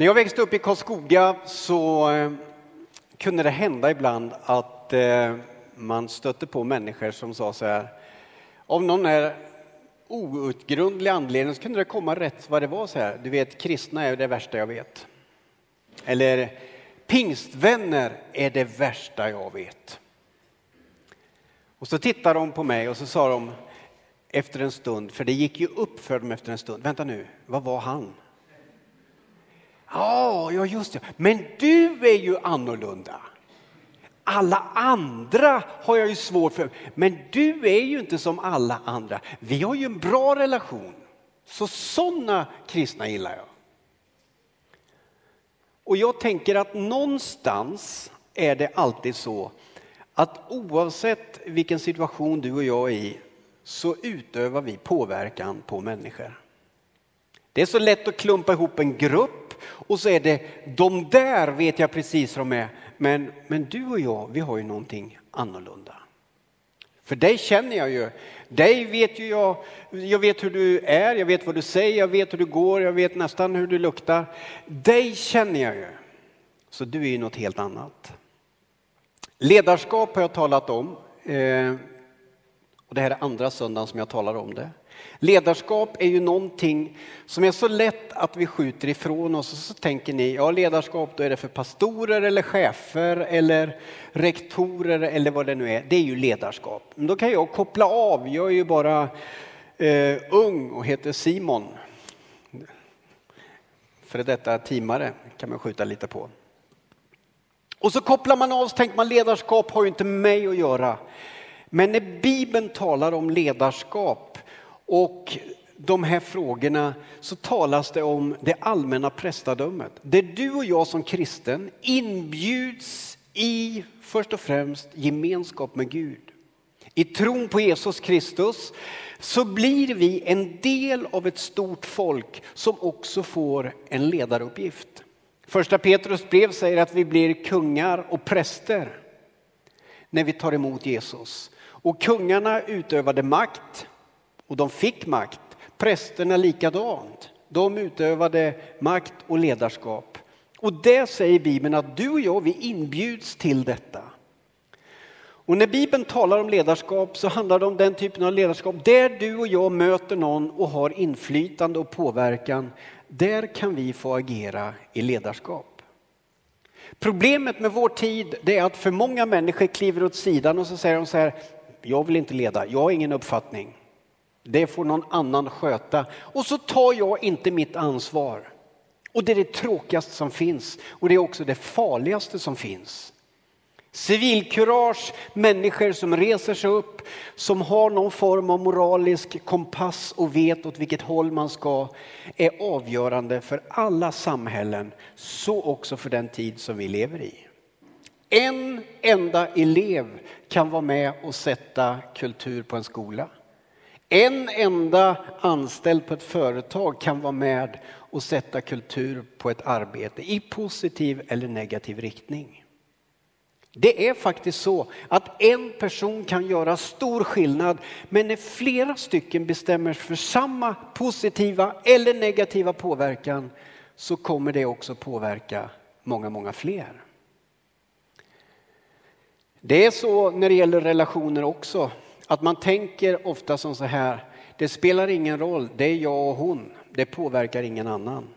När jag växte upp i Karlskoga så eh, kunde det hända ibland att eh, man stötte på människor som sa så här. Av någon här outgrundlig anledning så kunde det komma rätt vad det var så här. Du vet, kristna är det värsta jag vet. Eller pingstvänner är det värsta jag vet. Och så tittade de på mig och så sa de efter en stund, för det gick ju upp för dem efter en stund. Vänta nu, vad var han? Ja, ja just det. Men du är ju annorlunda. Alla andra har jag ju svårt för, men du är ju inte som alla andra. Vi har ju en bra relation. Så sådana kristna gillar jag. Och jag tänker att någonstans är det alltid så att oavsett vilken situation du och jag är i så utövar vi påverkan på människor. Det är så lätt att klumpa ihop en grupp och så är det de där vet jag precis hur de är. Men, men du och jag, vi har ju någonting annorlunda. För dig känner jag ju. Dig vet ju jag. Jag vet hur du är, jag vet vad du säger, jag vet hur du går, jag vet nästan hur du luktar. Dig känner jag ju. Så du är ju något helt annat. Ledarskap har jag talat om. Eh, och det här är andra söndagen som jag talar om det. Ledarskap är ju någonting som är så lätt att vi skjuter ifrån oss och så tänker ni, ja ledarskap då är det för pastorer eller chefer eller rektorer eller vad det nu är. Det är ju ledarskap. Men då kan jag koppla av, jag är ju bara eh, ung och heter Simon. För detta teamare kan man skjuta lite på. Och så kopplar man av så tänker man ledarskap har ju inte med mig att göra. Men när Bibeln talar om ledarskap och de här frågorna så talas det om det allmänna prästadömet. Där du och jag som kristen inbjuds i först och främst gemenskap med Gud. I tron på Jesus Kristus så blir vi en del av ett stort folk som också får en ledaruppgift. Första Petrus brev säger att vi blir kungar och präster när vi tar emot Jesus. Och kungarna utövade makt och de fick makt. Prästerna likadant. De utövade makt och ledarskap. Och det säger Bibeln att du och jag, vi inbjuds till detta. Och när Bibeln talar om ledarskap så handlar det om den typen av ledarskap där du och jag möter någon och har inflytande och påverkan. Där kan vi få agera i ledarskap. Problemet med vår tid är att för många människor kliver åt sidan och så säger de så här, jag vill inte leda, jag har ingen uppfattning. Det får någon annan sköta. Och så tar jag inte mitt ansvar. Och det är det tråkigaste som finns och det är också det farligaste som finns. Civilkurage, människor som reser sig upp, som har någon form av moralisk kompass och vet åt vilket håll man ska, är avgörande för alla samhällen, så också för den tid som vi lever i. En enda elev kan vara med och sätta kultur på en skola. En enda anställd på ett företag kan vara med och sätta kultur på ett arbete i positiv eller negativ riktning. Det är faktiskt så att en person kan göra stor skillnad men när flera stycken bestämmer för samma positiva eller negativa påverkan så kommer det också påverka många, många fler. Det är så när det gäller relationer också, att man tänker ofta som så här, det spelar ingen roll, det är jag och hon, det påverkar ingen annan.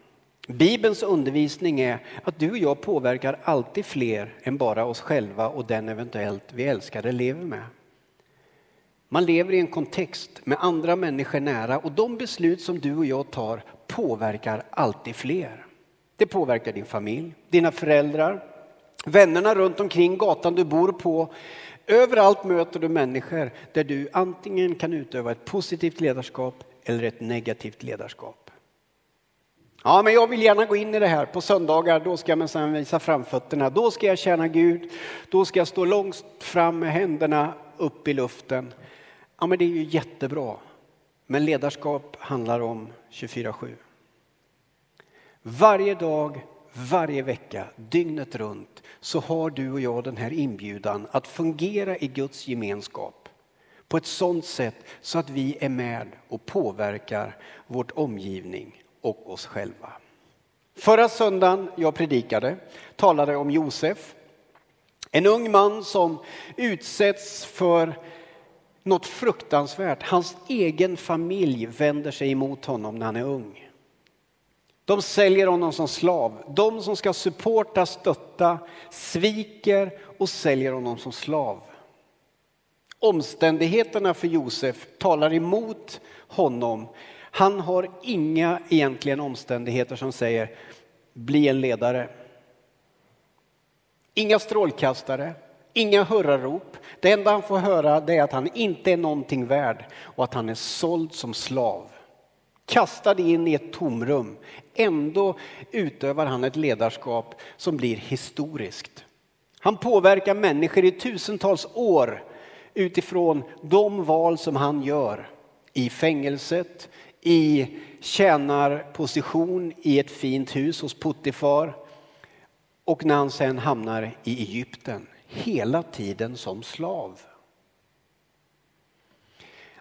Bibelns undervisning är att du och jag påverkar alltid fler än bara oss själva och den eventuellt vi älskade lever med. Man lever i en kontext med andra människor nära och de beslut som du och jag tar påverkar alltid fler. Det påverkar din familj, dina föräldrar, vännerna runt omkring gatan du bor på. Överallt möter du människor där du antingen kan utöva ett positivt ledarskap eller ett negativt ledarskap. Ja, men jag vill gärna gå in i det här. På söndagar då ska jag minsann visa framfötterna. Då ska jag tjäna Gud. Då ska jag stå långt fram med händerna upp i luften. Ja, men det är ju jättebra. Men ledarskap handlar om 24-7. Varje dag varje vecka, dygnet runt, så har du och jag den här inbjudan att fungera i Guds gemenskap på ett sådant sätt så att vi är med och påverkar vårt omgivning och oss själva. Förra söndagen jag predikade talade om Josef. En ung man som utsätts för något fruktansvärt. Hans egen familj vänder sig emot honom när han är ung. De säljer honom som slav. De som ska supporta, stötta, sviker och säljer honom som slav. Omständigheterna för Josef talar emot honom. Han har inga egentligen omständigheter som säger bli en ledare. Inga strålkastare, inga hurrarop. Det enda han får höra är att han inte är någonting värd och att han är såld som slav. Kastad in i ett tomrum. Ändå utövar han ett ledarskap som blir historiskt. Han påverkar människor i tusentals år utifrån de val som han gör i fängelset, i tjänarposition i ett fint hus hos Puttifar och när han sen hamnar i Egypten, hela tiden som slav.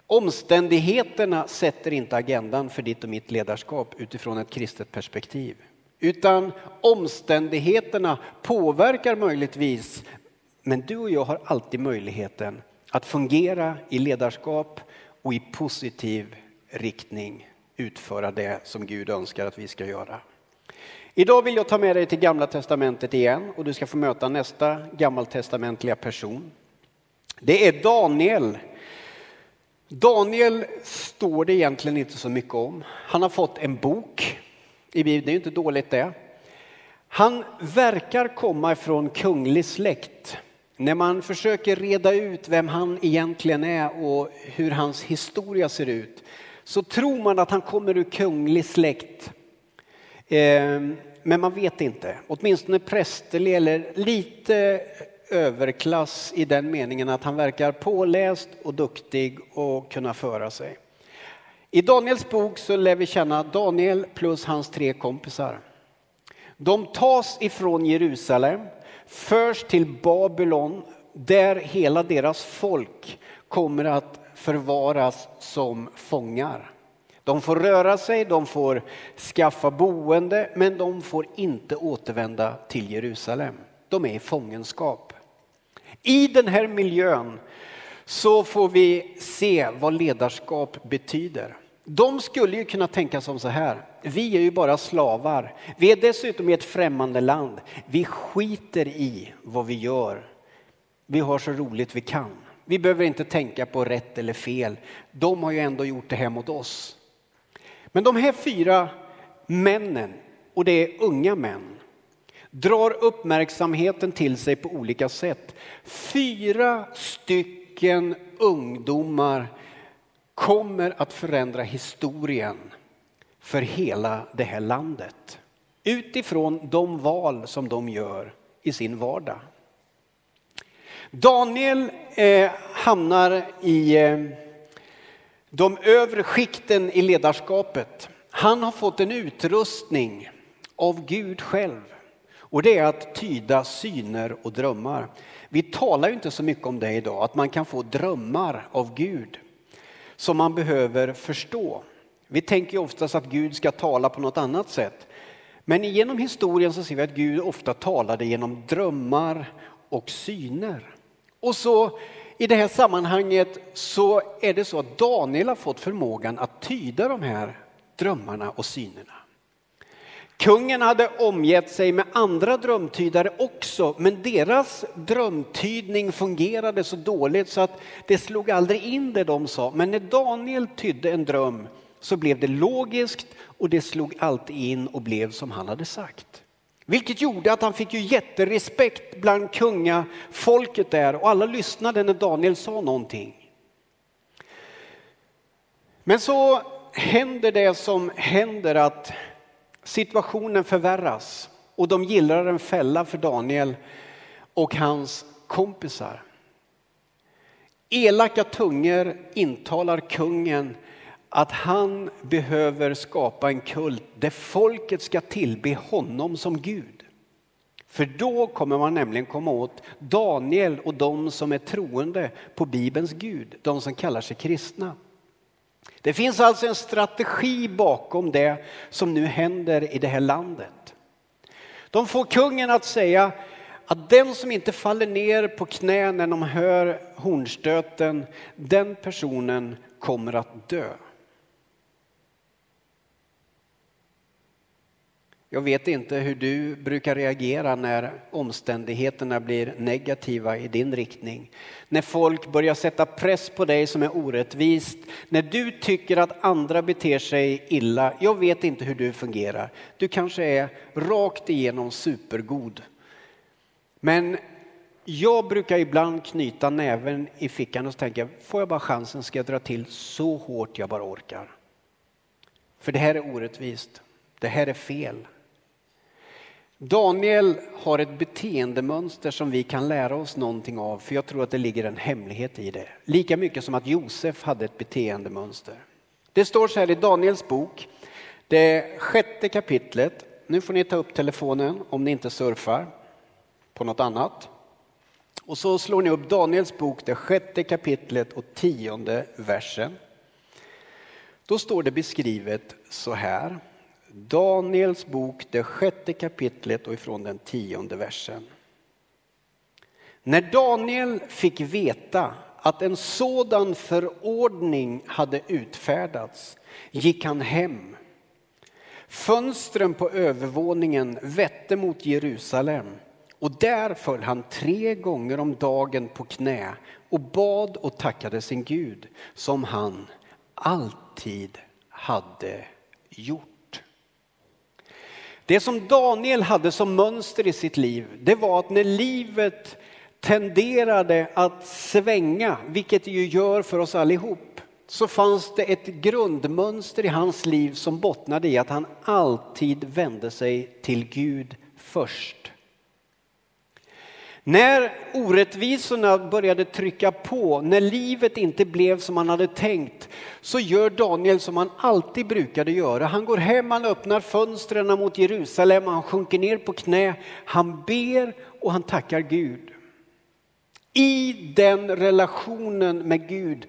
Omständigheterna sätter inte agendan för ditt och mitt ledarskap utifrån ett kristet perspektiv. Utan omständigheterna påverkar möjligtvis, men du och jag har alltid möjligheten att fungera i ledarskap och i positiv riktning utföra det som Gud önskar att vi ska göra. Idag vill jag ta med dig till Gamla Testamentet igen och du ska få möta nästa gammaltestamentliga person. Det är Daniel. Daniel står det egentligen inte så mycket om. Han har fått en bok i Bibeln, det är inte dåligt det. Han verkar komma ifrån kunglig släkt. När man försöker reda ut vem han egentligen är och hur hans historia ser ut så tror man att han kommer ur kunglig släkt. Ehm, men man vet inte, åtminstone prästerlig eller lite överklass i den meningen att han verkar påläst och duktig och kunna föra sig. I Daniels bok så lär vi känna Daniel plus hans tre kompisar. De tas ifrån Jerusalem, förs till Babylon där hela deras folk kommer att förvaras som fångar. De får röra sig, de får skaffa boende, men de får inte återvända till Jerusalem. De är i fångenskap. I den här miljön så får vi se vad ledarskap betyder. De skulle ju kunna tänka som så här, vi är ju bara slavar. Vi är dessutom i ett främmande land. Vi skiter i vad vi gör. Vi har så roligt vi kan. Vi behöver inte tänka på rätt eller fel. De har ju ändå gjort det här mot oss. Men de här fyra männen, och det är unga män, drar uppmärksamheten till sig på olika sätt. Fyra stycken ungdomar kommer att förändra historien för hela det här landet. Utifrån de val som de gör i sin vardag. Daniel eh, hamnar i eh, de övre skikten i ledarskapet. Han har fått en utrustning av Gud själv och det är att tyda syner och drömmar. Vi talar ju inte så mycket om det idag, att man kan få drömmar av Gud som man behöver förstå. Vi tänker oftast att Gud ska tala på något annat sätt. Men genom historien så ser vi att Gud ofta talade genom drömmar och syner. Och så i det här sammanhanget så är det så att Daniel har fått förmågan att tyda de här drömmarna och synerna. Kungen hade omgett sig med andra drömtydare också, men deras drömtydning fungerade så dåligt så att det slog aldrig in det de sa. Men när Daniel tydde en dröm så blev det logiskt och det slog alltid in och blev som han hade sagt. Vilket gjorde att han fick ju jätterespekt bland kungafolket där och alla lyssnade när Daniel sa någonting. Men så händer det som händer att situationen förvärras och de gillar en fälla för Daniel och hans kompisar. Elaka tungor intalar kungen att han behöver skapa en kult där folket ska tillbe honom som Gud. För då kommer man nämligen komma åt Daniel och de som är troende på Bibelns Gud, de som kallar sig kristna. Det finns alltså en strategi bakom det som nu händer i det här landet. De får kungen att säga att den som inte faller ner på knä när de hör hornstöten, den personen kommer att dö. Jag vet inte hur du brukar reagera när omständigheterna blir negativa i din riktning. När folk börjar sätta press på dig som är orättvist. När du tycker att andra beter sig illa. Jag vet inte hur du fungerar. Du kanske är rakt igenom supergod. Men jag brukar ibland knyta näven i fickan och tänka, får jag bara chansen ska jag dra till så hårt jag bara orkar. För det här är orättvist. Det här är fel. Daniel har ett beteendemönster som vi kan lära oss någonting av, för jag tror att det ligger en hemlighet i det. Lika mycket som att Josef hade ett beteendemönster. Det står så här i Daniels bok, det sjätte kapitlet. Nu får ni ta upp telefonen om ni inte surfar på något annat. Och så slår ni upp Daniels bok, det sjätte kapitlet och tionde versen. Då står det beskrivet så här. Daniels bok, det sjätte kapitlet och ifrån den tionde versen. När Daniel fick veta att en sådan förordning hade utfärdats gick han hem. Fönstren på övervåningen vette mot Jerusalem och där föll han tre gånger om dagen på knä och bad och tackade sin Gud som han alltid hade gjort. Det som Daniel hade som mönster i sitt liv, det var att när livet tenderade att svänga, vilket det ju gör för oss allihop, så fanns det ett grundmönster i hans liv som bottnade i att han alltid vände sig till Gud först. När orättvisorna började trycka på, när livet inte blev som han hade tänkt, så gör Daniel som han alltid brukade göra. Han går hem, han öppnar fönstren mot Jerusalem, han sjunker ner på knä, han ber och han tackar Gud. I den relationen med Gud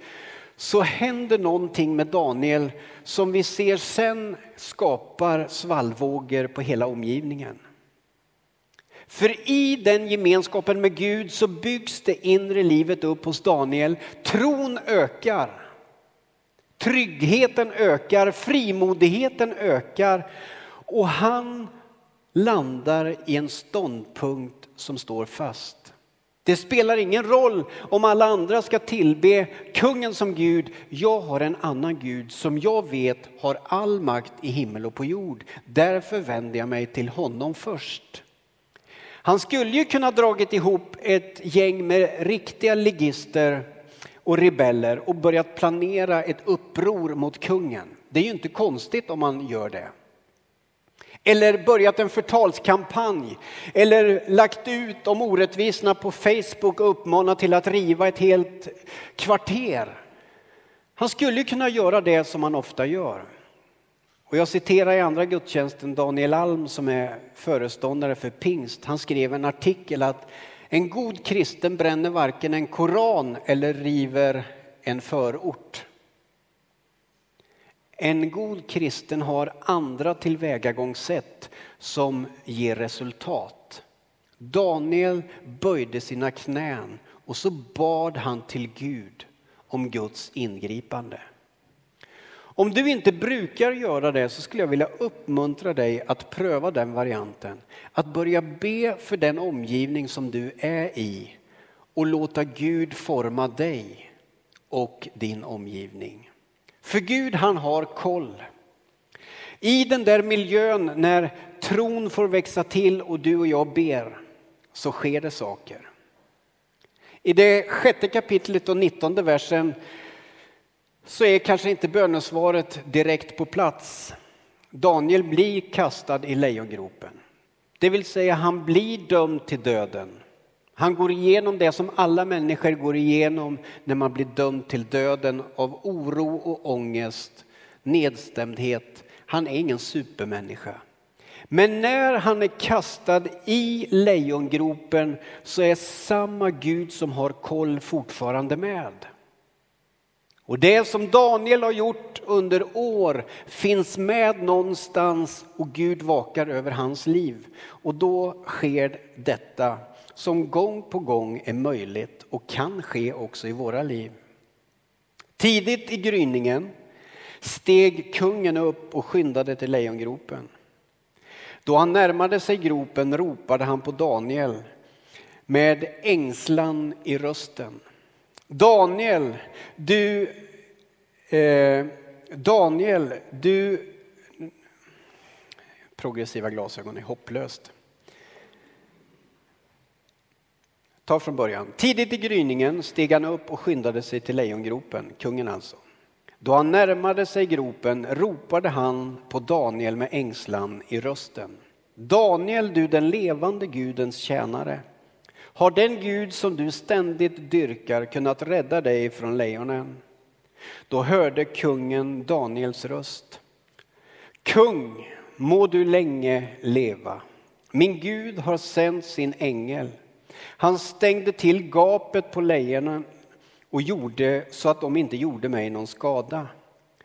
så händer någonting med Daniel som vi ser sen skapar svallvågor på hela omgivningen. För i den gemenskapen med Gud så byggs det inre livet upp hos Daniel. Tron ökar. Tryggheten ökar, frimodigheten ökar och han landar i en ståndpunkt som står fast. Det spelar ingen roll om alla andra ska tillbe kungen som Gud. Jag har en annan Gud som jag vet har all makt i himmel och på jord. Därför vänder jag mig till honom först. Han skulle ju kunna dragit ihop ett gäng med riktiga ligister och rebeller och börjat planera ett uppror mot kungen. Det är ju inte konstigt om man gör det. Eller börjat en förtalskampanj eller lagt ut om orättvisorna på Facebook och uppmanat till att riva ett helt kvarter. Han skulle kunna göra det som han ofta gör. Och jag citerar i andra gudstjänsten Daniel Alm som är föreståndare för pingst. Han skrev en artikel att en god kristen bränner varken en koran eller river en förort. En god kristen har andra tillvägagångssätt som ger resultat. Daniel böjde sina knän och så bad han till Gud om Guds ingripande. Om du inte brukar göra det så skulle jag vilja uppmuntra dig att pröva den varianten. Att börja be för den omgivning som du är i och låta Gud forma dig och din omgivning. För Gud han har koll. I den där miljön när tron får växa till och du och jag ber så sker det saker. I det sjätte kapitlet och nittonde versen så är kanske inte bönesvaret direkt på plats. Daniel blir kastad i lejongropen. Det vill säga han blir dömd till döden. Han går igenom det som alla människor går igenom när man blir dömd till döden av oro och ångest, nedstämdhet. Han är ingen supermänniska. Men när han är kastad i lejongropen så är samma Gud som har koll fortfarande med. Och det som Daniel har gjort under år finns med någonstans och Gud vakar över hans liv. Och då sker detta som gång på gång är möjligt och kan ske också i våra liv. Tidigt i gryningen steg kungen upp och skyndade till lejongropen. Då han närmade sig gropen ropade han på Daniel med ängslan i rösten. Daniel, du, eh, Daniel, du, progressiva glasögon är hopplöst. Ta från början. Tidigt i gryningen steg han upp och skyndade sig till lejongropen, kungen alltså. Då han närmade sig gropen ropade han på Daniel med ängslan i rösten. Daniel, du den levande Gudens tjänare. Har den Gud som du ständigt dyrkar kunnat rädda dig från lejonen? Då hörde kungen Daniels röst. Kung, må du länge leva. Min Gud har sänt sin ängel. Han stängde till gapet på lejonen och gjorde så att de inte gjorde mig någon skada.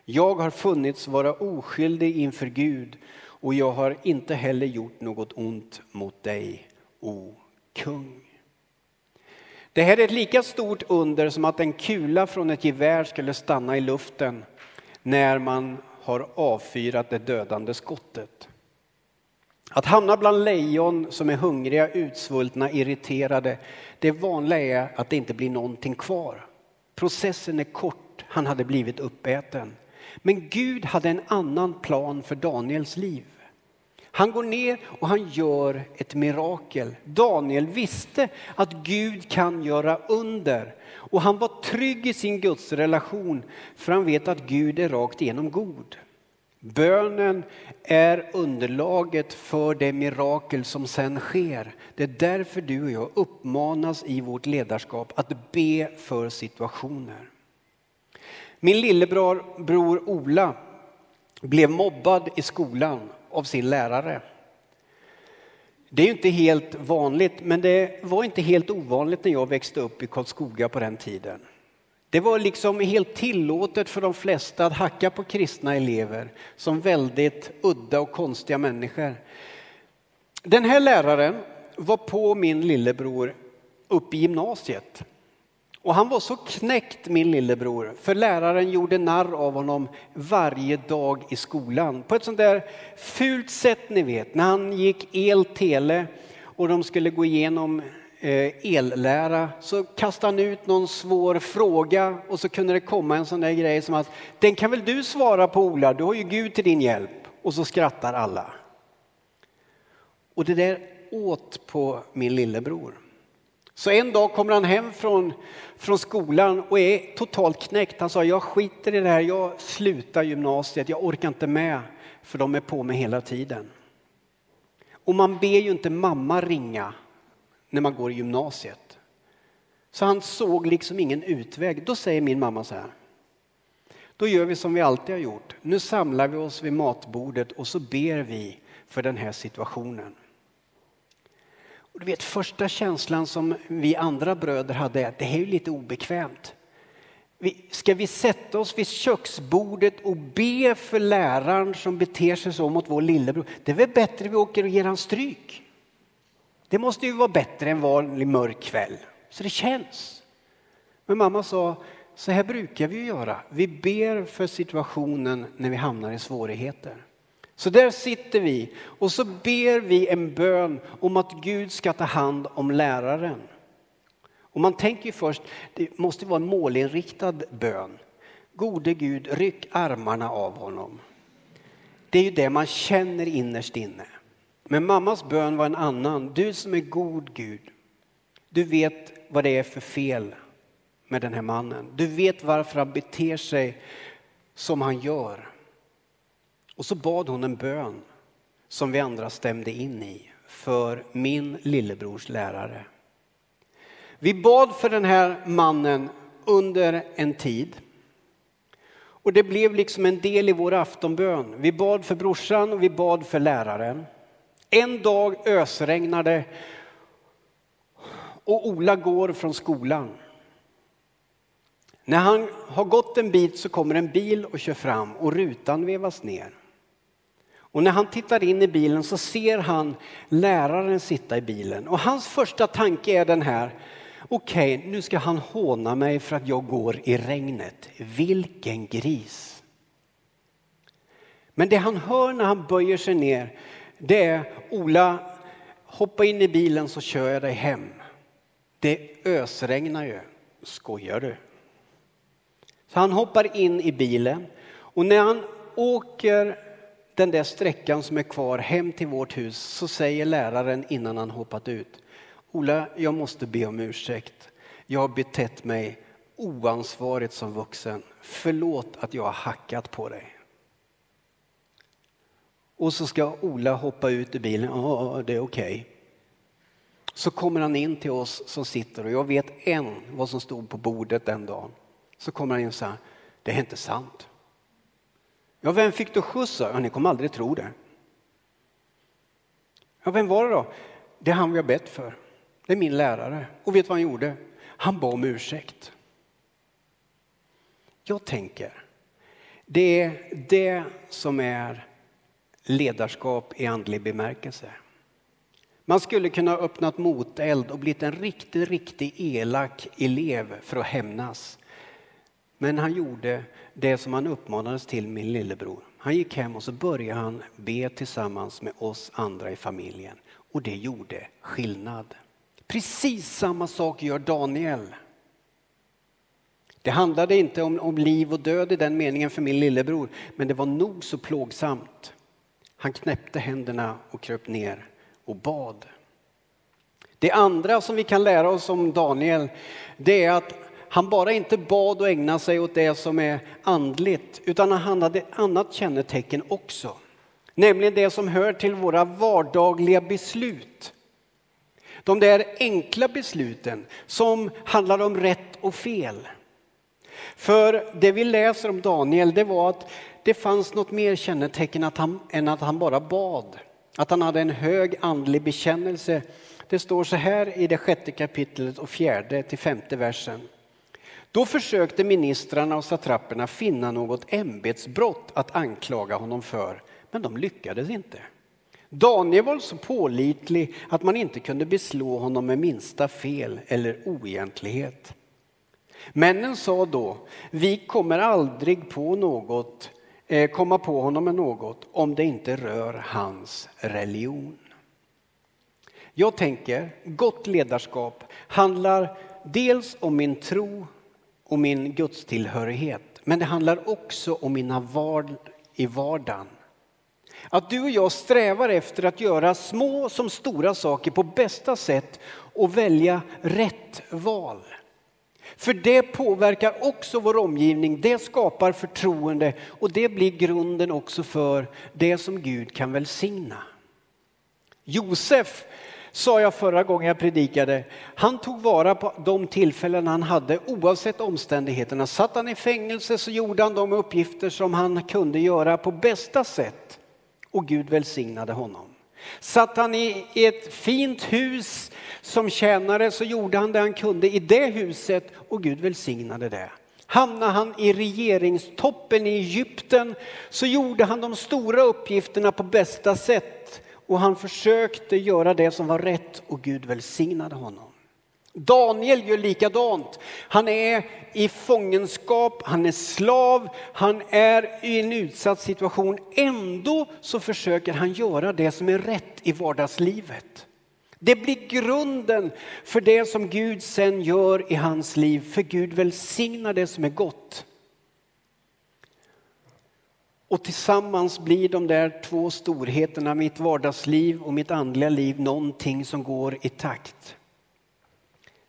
Jag har funnits vara oskyldig inför Gud och jag har inte heller gjort något ont mot dig, o kung. Det här är ett lika stort under som att en kula från ett gevär skulle stanna i luften när man har avfyrat det dödande skottet. Att hamna bland lejon som är hungriga, utsvultna, irriterade. Det vanliga är att det inte blir någonting kvar. Processen är kort, han hade blivit uppäten. Men Gud hade en annan plan för Daniels liv. Han går ner och han gör ett mirakel. Daniel visste att Gud kan göra under och han var trygg i sin gudsrelation för han vet att Gud är rakt igenom god. Bönen är underlaget för det mirakel som sen sker. Det är därför du och jag uppmanas i vårt ledarskap att be för situationer. Min lillebror bror Ola blev mobbad i skolan av sin lärare. Det är inte helt vanligt, men det var inte helt ovanligt när jag växte upp i Karlskoga på den tiden. Det var liksom helt tillåtet för de flesta att hacka på kristna elever som väldigt udda och konstiga människor. Den här läraren var på min lillebror upp i gymnasiet. Och han var så knäckt min lillebror, för läraren gjorde narr av honom varje dag i skolan. På ett sånt där fult sätt ni vet, när han gick el-tele och de skulle gå igenom eh, ellära så kastade han ut någon svår fråga och så kunde det komma en sån där grej som att den kan väl du svara på Ola, du har ju Gud till din hjälp. Och så skrattar alla. Och det där åt på min lillebror. Så en dag kommer han hem från, från skolan och är totalt knäckt. Han sa, jag skiter i det här, jag slutar gymnasiet, jag orkar inte med, för de är på mig hela tiden. Och man ber ju inte mamma ringa när man går i gymnasiet. Så han såg liksom ingen utväg. Då säger min mamma så här. Då gör vi som vi alltid har gjort. Nu samlar vi oss vid matbordet och så ber vi för den här situationen. Och du vet, första känslan som vi andra bröder hade är att det här är lite obekvämt. Ska vi sätta oss vid köksbordet och be för läraren som beter sig så mot vår lillebror? Det är väl bättre vi åker och ger han stryk. Det måste ju vara bättre än vanlig mörk kväll. Så det känns. Men mamma sa, så här brukar vi göra. Vi ber för situationen när vi hamnar i svårigheter. Så där sitter vi och så ber vi en bön om att Gud ska ta hand om läraren. Och man tänker ju först, det måste vara en målinriktad bön. Gode Gud, ryck armarna av honom. Det är ju det man känner innerst inne. Men mammas bön var en annan. Du som är god Gud, du vet vad det är för fel med den här mannen. Du vet varför han beter sig som han gör. Och så bad hon en bön som vi andra stämde in i för min lillebrors lärare. Vi bad för den här mannen under en tid. Och det blev liksom en del i vår aftonbön. Vi bad för brorsan och vi bad för läraren. En dag ösregnar det och Ola går från skolan. När han har gått en bit så kommer en bil och kör fram och rutan vevas ner. Och när han tittar in i bilen så ser han läraren sitta i bilen och hans första tanke är den här. Okej, okay, nu ska han håna mig för att jag går i regnet. Vilken gris! Men det han hör när han böjer sig ner, det är Ola, hoppa in i bilen så kör jag dig hem. Det ösregnar ju. Skojar du? Så han hoppar in i bilen och när han åker den där sträckan som är kvar hem till vårt hus så säger läraren innan han hoppat ut. Ola, jag måste be om ursäkt. Jag har betett mig oansvarigt som vuxen. Förlåt att jag har hackat på dig. Och så ska Ola hoppa ut ur bilen. Ja, det är okej. Okay. Så kommer han in till oss som sitter och jag vet än vad som stod på bordet den dagen. Så kommer han in och säger, det är inte sant. Ja, vem fick du skjuts Ja, ni kommer aldrig tro det. Ja, vem var det då? Det är han vi har bett för. Det är min lärare. Och vet du vad han gjorde? Han bad om ursäkt. Jag tänker, det är det som är ledarskap i andlig bemärkelse. Man skulle kunna ha öppnat moteld och blivit en riktigt, riktigt elak elev för att hämnas. Men han gjorde det som han uppmanades till, min lillebror. Han gick hem och så började han be tillsammans med oss andra i familjen. Och det gjorde skillnad. Precis samma sak gör Daniel. Det handlade inte om, om liv och död i den meningen för min lillebror, men det var nog så plågsamt. Han knäppte händerna och kröp ner och bad. Det andra som vi kan lära oss om Daniel, det är att han bara inte bad och ägnade sig åt det som är andligt, utan han hade ett annat kännetecken också. Nämligen det som hör till våra vardagliga beslut. De där enkla besluten som handlar om rätt och fel. För det vi läser om Daniel, det var att det fanns något mer kännetecken att han, än att han bara bad. Att han hade en hög andlig bekännelse. Det står så här i det sjätte kapitlet och fjärde till femte versen. Då försökte ministrarna och satrapperna finna något ämbetsbrott att anklaga honom för, men de lyckades inte. Daniel var så pålitlig att man inte kunde beslå honom med minsta fel eller oegentlighet. Männen sa då, vi kommer aldrig på något, eh, komma på honom med något om det inte rör hans religion. Jag tänker, gott ledarskap handlar dels om min tro och min gudstillhörighet. Men det handlar också om mina val i vardagen. Att du och jag strävar efter att göra små som stora saker på bästa sätt och välja rätt val. För det påverkar också vår omgivning, det skapar förtroende och det blir grunden också för det som Gud kan välsigna. Josef sa jag förra gången jag predikade. Han tog vara på de tillfällen han hade oavsett omständigheterna. Satt han i fängelse så gjorde han de uppgifter som han kunde göra på bästa sätt och Gud välsignade honom. Satt han i ett fint hus som tjänare så gjorde han det han kunde i det huset och Gud välsignade det. Hamnade han i regeringstoppen i Egypten så gjorde han de stora uppgifterna på bästa sätt och han försökte göra det som var rätt och Gud välsignade honom. Daniel gör likadant. Han är i fångenskap, han är slav, han är i en utsatt situation. Ändå så försöker han göra det som är rätt i vardagslivet. Det blir grunden för det som Gud sen gör i hans liv, för Gud välsignar det som är gott. Och tillsammans blir de där två storheterna, mitt vardagsliv och mitt andliga liv, någonting som går i takt.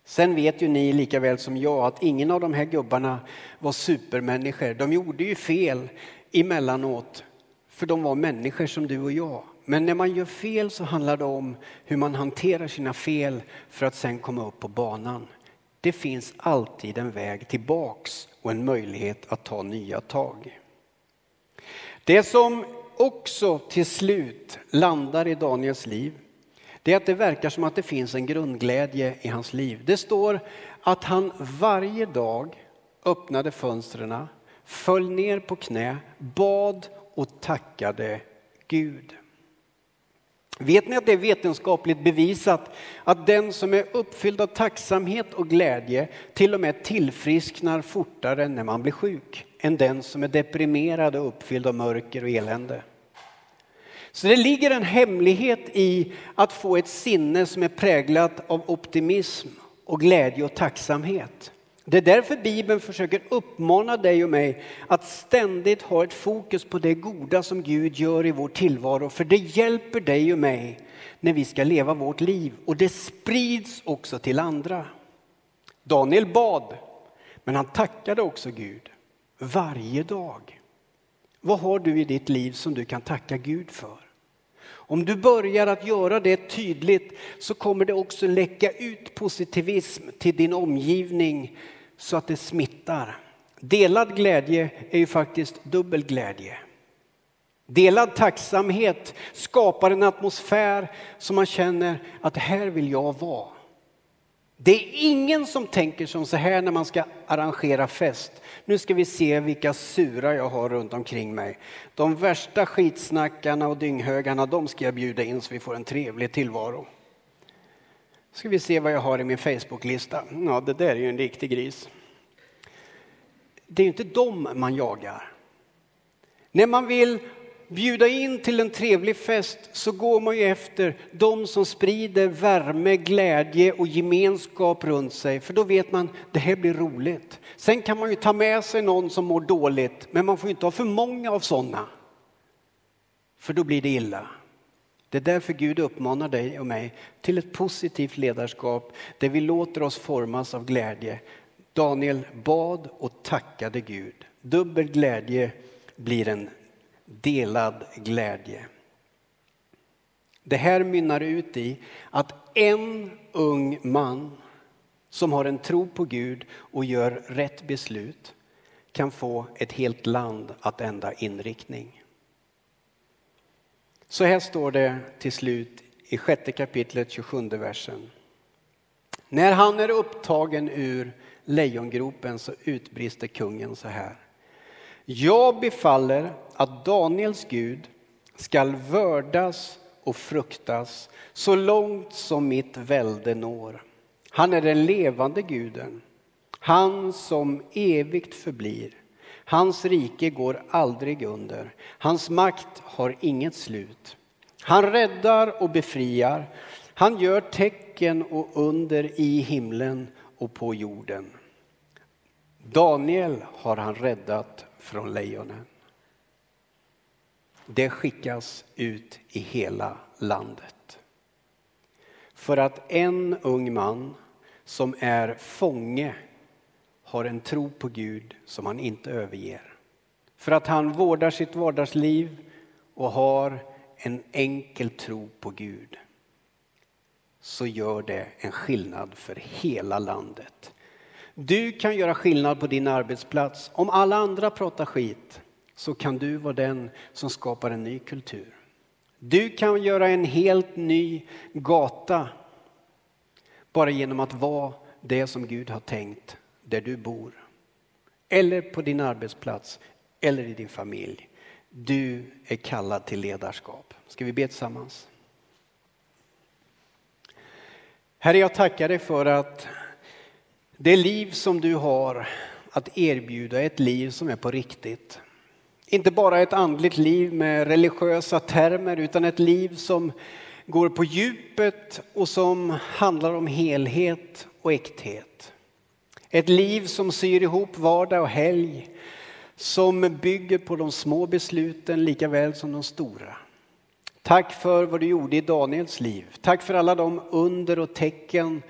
Sen vet ju ni lika väl som jag att ingen av de här gubbarna var supermänniskor. De gjorde ju fel emellanåt, för de var människor som du och jag. Men när man gör fel så handlar det om hur man hanterar sina fel för att sen komma upp på banan. Det finns alltid en väg tillbaks och en möjlighet att ta nya tag. Det som också till slut landar i Daniels liv, det är att det verkar som att det finns en grundglädje i hans liv. Det står att han varje dag öppnade fönstren, föll ner på knä, bad och tackade Gud. Vet ni att det är vetenskapligt bevisat att den som är uppfylld av tacksamhet och glädje till och med tillfrisknar fortare när man blir sjuk än den som är deprimerad och uppfylld av mörker och elände? Så det ligger en hemlighet i att få ett sinne som är präglat av optimism och glädje och tacksamhet. Det är därför Bibeln försöker uppmana dig och mig att ständigt ha ett fokus på det goda som Gud gör i vår tillvaro. För det hjälper dig och mig när vi ska leva vårt liv och det sprids också till andra. Daniel bad, men han tackade också Gud varje dag. Vad har du i ditt liv som du kan tacka Gud för? Om du börjar att göra det tydligt så kommer det också läcka ut positivism till din omgivning så att det smittar. Delad glädje är ju faktiskt dubbel glädje. Delad tacksamhet skapar en atmosfär som man känner att här vill jag vara. Det är ingen som tänker som så här när man ska arrangera fest. Nu ska vi se vilka sura jag har runt omkring mig. De värsta skitsnackarna och dynghögarna, de ska jag bjuda in så vi får en trevlig tillvaro. Ska vi se vad jag har i min Facebooklista. Ja, det där är ju en riktig gris. Det är inte dem man jagar. När man vill bjuda in till en trevlig fest så går man ju efter de som sprider värme, glädje och gemenskap runt sig. För då vet man det här blir roligt. Sen kan man ju ta med sig någon som mår dåligt, men man får inte ha för många av sådana. För då blir det illa. Det är därför Gud uppmanar dig och mig till ett positivt ledarskap där vi låter oss formas av glädje. Daniel bad och tackade Gud. Dubbel glädje blir en delad glädje. Det här mynnar ut i att en ung man som har en tro på Gud och gör rätt beslut kan få ett helt land att ändra inriktning. Så här står det till slut i sjätte kapitlet 27 versen. När han är upptagen ur lejongropen så utbrister kungen så här. Jag befaller att Daniels Gud skall vördas och fruktas så långt som mitt välde når. Han är den levande guden, han som evigt förblir. Hans rike går aldrig under, hans makt har inget slut. Han räddar och befriar, han gör tecken och under i himlen och på jorden. Daniel har han räddat från lejonen. Det skickas ut i hela landet. För att en ung man som är fånge har en tro på Gud som han inte överger. För att han vårdar sitt vardagsliv och har en enkel tro på Gud så gör det en skillnad för hela landet. Du kan göra skillnad på din arbetsplats. Om alla andra pratar skit så kan du vara den som skapar en ny kultur. Du kan göra en helt ny gata bara genom att vara det som Gud har tänkt där du bor. Eller på din arbetsplats eller i din familj. Du är kallad till ledarskap. Ska vi be tillsammans? Herre, jag tackar dig för att det liv som du har att erbjuda är ett liv som är på riktigt. Inte bara ett andligt liv med religiösa termer utan ett liv som går på djupet och som handlar om helhet och äkthet. Ett liv som syr ihop vardag och helg, som bygger på de små besluten lika väl som de stora. Tack för vad du gjorde i Daniels liv. Tack för alla de under och tecken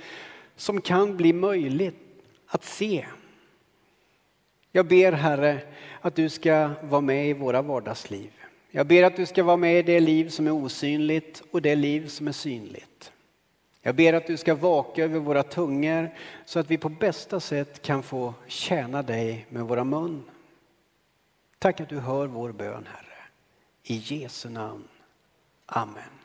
som kan bli möjligt att se. Jag ber Herre att du ska vara med i våra vardagsliv. Jag ber att du ska vara med i det liv som är osynligt och det liv som är synligt. Jag ber att du ska vaka över våra tungor så att vi på bästa sätt kan få tjäna dig med våra mun. Tack att du hör vår bön Herre. I Jesu namn. Amen.